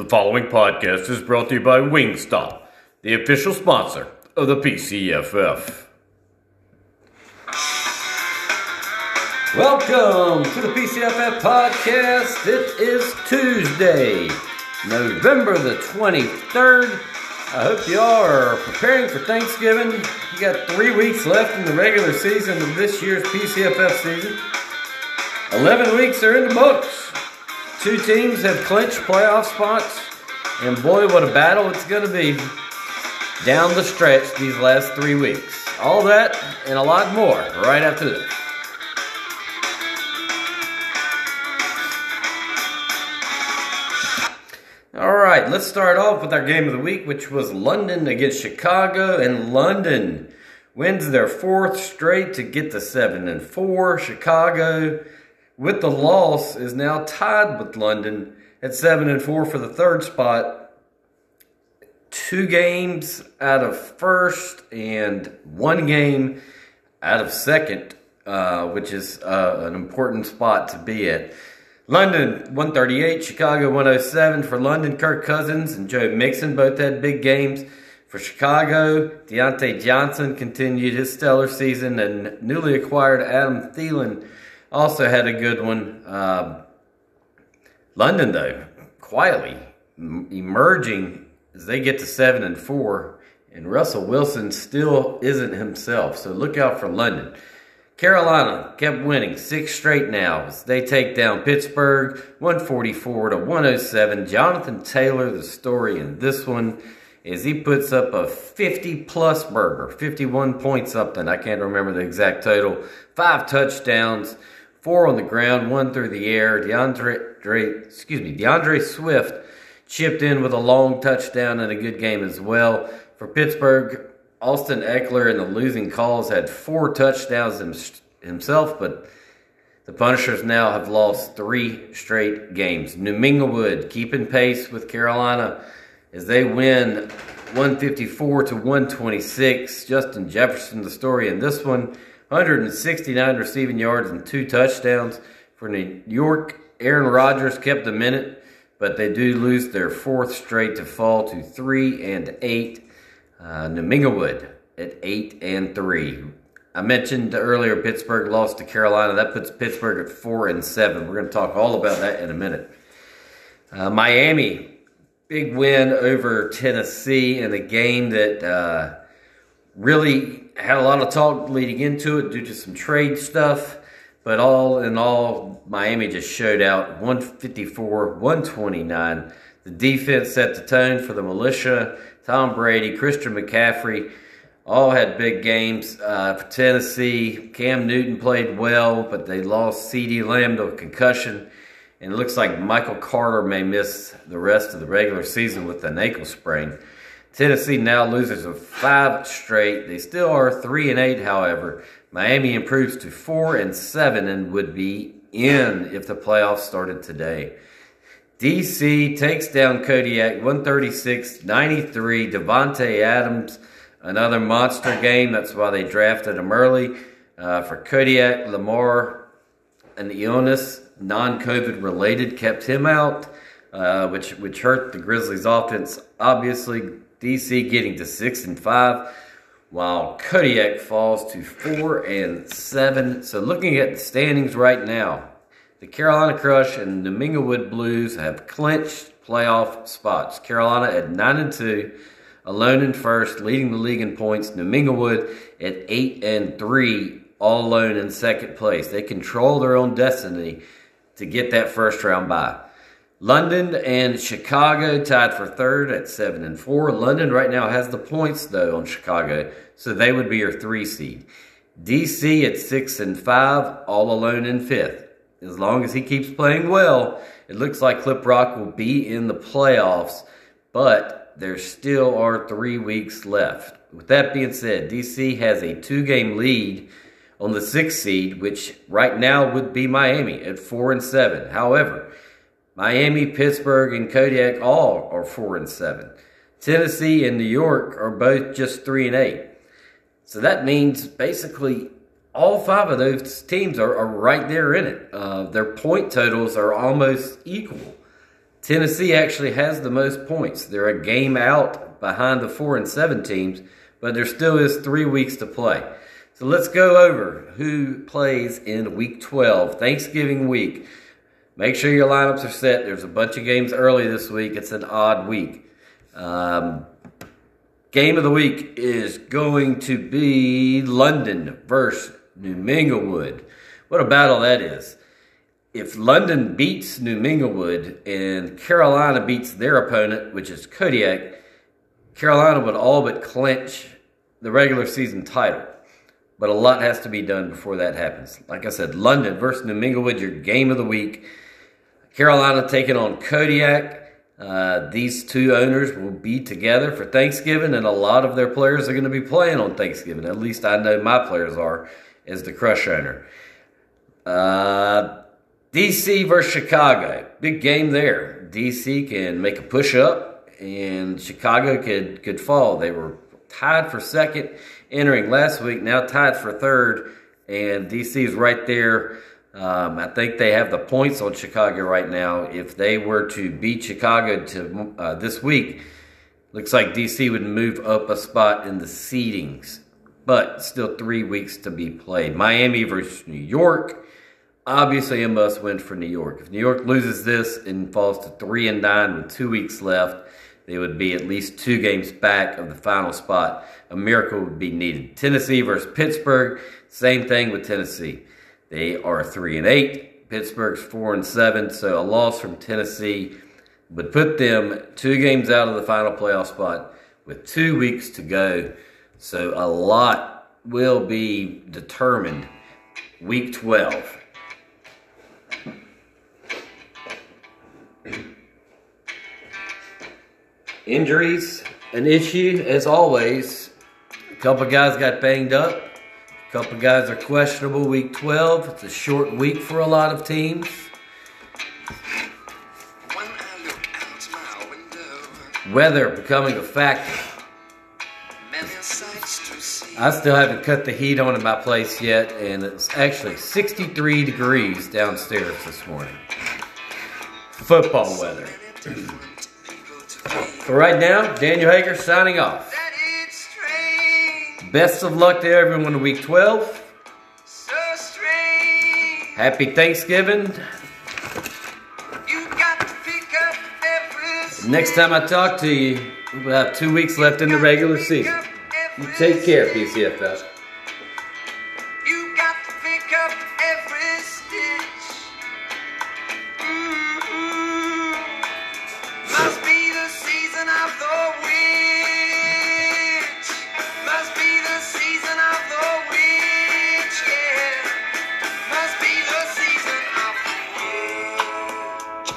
The following podcast is brought to you by Wingstop, the official sponsor of the PCFF. Welcome to the PCFF podcast. It is Tuesday, November the 23rd. I hope you are preparing for Thanksgiving. You got three weeks left in the regular season of this year's PCFF season. 11 weeks are in the books. Two teams have clinched playoff spots, and boy, what a battle it's going to be down the stretch these last three weeks. All that and a lot more right after this. All right, let's start off with our game of the week, which was London against Chicago, and London wins their fourth straight to get to seven and four. Chicago with the loss, is now tied with London at seven and four for the third spot. Two games out of first and one game out of second, uh, which is uh, an important spot to be at. London 138, Chicago 107 for London. Kirk Cousins and Joe Mixon both had big games. For Chicago, Diontae Johnson continued his stellar season, and newly acquired Adam Thielen also had a good one. Uh, London, though, quietly emerging as they get to seven and four, and Russell Wilson still isn't himself. So look out for London. Carolina kept winning six straight now as they take down Pittsburgh 144 to 107. Jonathan Taylor, the story in this one is he puts up a 50 plus burger, 51 points something. I can't remember the exact total. Five touchdowns four on the ground, one through the air. DeAndre, Dre, excuse me, D'Andre Swift chipped in with a long touchdown and a good game as well. For Pittsburgh, Austin Ekeler in the losing calls had four touchdowns himself, but the Punishers now have lost three straight games. New Minglewood keeping pace with Carolina as they win 154 to 126. Justin Jefferson, the story in this one. 169 receiving yards and two touchdowns for New York. Aaron Rodgers kept a minute, but they do lose their fourth straight to fall to three and eight. Uh, New Minglewood at eight and three. I mentioned earlier Pittsburgh lost to Carolina. That puts Pittsburgh at four and seven. We're going to talk all about that in a minute. Uh, Miami, big win over Tennessee in a game that uh, really had a lot of talk leading into it due to some trade stuff. But all in all, Miami just showed out 154, 129. The defense set the tone for the militia. Tom Brady, Christian McCaffrey, all had big games. Uh, for Tennessee, Cam Newton played well, but they lost CeeDee Lamb to a concussion. And it looks like Michael Carter may miss the rest of the regular season with an ankle sprain. Tennessee now loses of five straight. They still are three and eight, however. Miami improves to four and seven and would be in if the playoffs started today. DC takes down Kodiak 136 93. Davante Adams, another monster game. That's why they drafted him early. Uh, for Kodiak, Lamar, an illness, non COVID related, kept him out, uh, which, which hurt the Grizzlies' offense. Obviously, DC getting to six and five, while Kodiak falls to four and seven. So looking at the standings right now, the Carolina Crush and the Minglewood Blues have clinched playoff spots. Carolina at nine and two, alone in first, leading the league in points. Minglewood at eight and three, all alone in second place. They control their own destiny to get that first round bye. London and Chicago tied for third at seven and four. London right now has the points though on Chicago, so they would be your three seed. DC at six and five, all alone in fifth. As long as he keeps playing well, it looks like Clip Rock will be in the playoffs, but there still are three weeks left. With that being said, DC has a two game lead on the sixth seed, which right now would be Miami at four and seven. However, Miami, Pittsburgh, and Kodiak all are four and seven. Tennessee and New York are both just three and eight. So that means basically all five of those teams are, are right there in it. Uh, their point totals are almost equal. Tennessee actually has the most points. They're a game out behind the four and seven teams, but there still is three weeks to play. So let's go over who plays in week 12, Thanksgiving week. Make sure your lineups are set. There's a bunch of games early this week. It's an odd week. Um, game of the week is going to be London versus New Minglewood. What a battle that is. If London beats New Minglewood and Carolina beats their opponent, which is Kodiak, Carolina would all but clinch the regular season title. But a lot has to be done before that happens. Like I said, London versus New Minglewood, your game of the week. Carolina taking on Kodiak. Uh, these two owners will be together for Thanksgiving, and a lot of their players are going to be playing on Thanksgiving. At least I know my players are, as the Crush owner. Uh, DC versus Chicago. Big game there. DC can make a push up, and Chicago could, could fall. They were tied for second entering last week, now tied for third, and DC is right there. Um, I think they have the points on Chicago right now. If they were to beat Chicago to uh, this week, looks like DC would move up a spot in the seedings. But still three weeks to be played. Miami versus New York. Obviously a must win for New York. If New York loses this and falls to three and nine with two weeks left, they would be at least two games back of the final spot. A miracle would be needed. Tennessee versus Pittsburgh. Same thing with Tennessee. They are three and eight. Pittsburgh's four and seven. So a loss from Tennessee would put them two games out of the final playoff spot with two weeks to go. So a lot will be determined week 12. Injuries, an issue as always. A couple guys got banged up. A couple guys are questionable week 12. It's a short week for a lot of teams. Weather becoming a factor. I still haven't cut the heat on in my place yet, and it's actually 63 degrees downstairs this morning. Football weather. For right now, Daniel Hager signing off. Best of luck to everyone in week 12. Happy Thanksgiving. Next time I talk to you, we'll have two weeks left in the regular season. You take care, PCFL.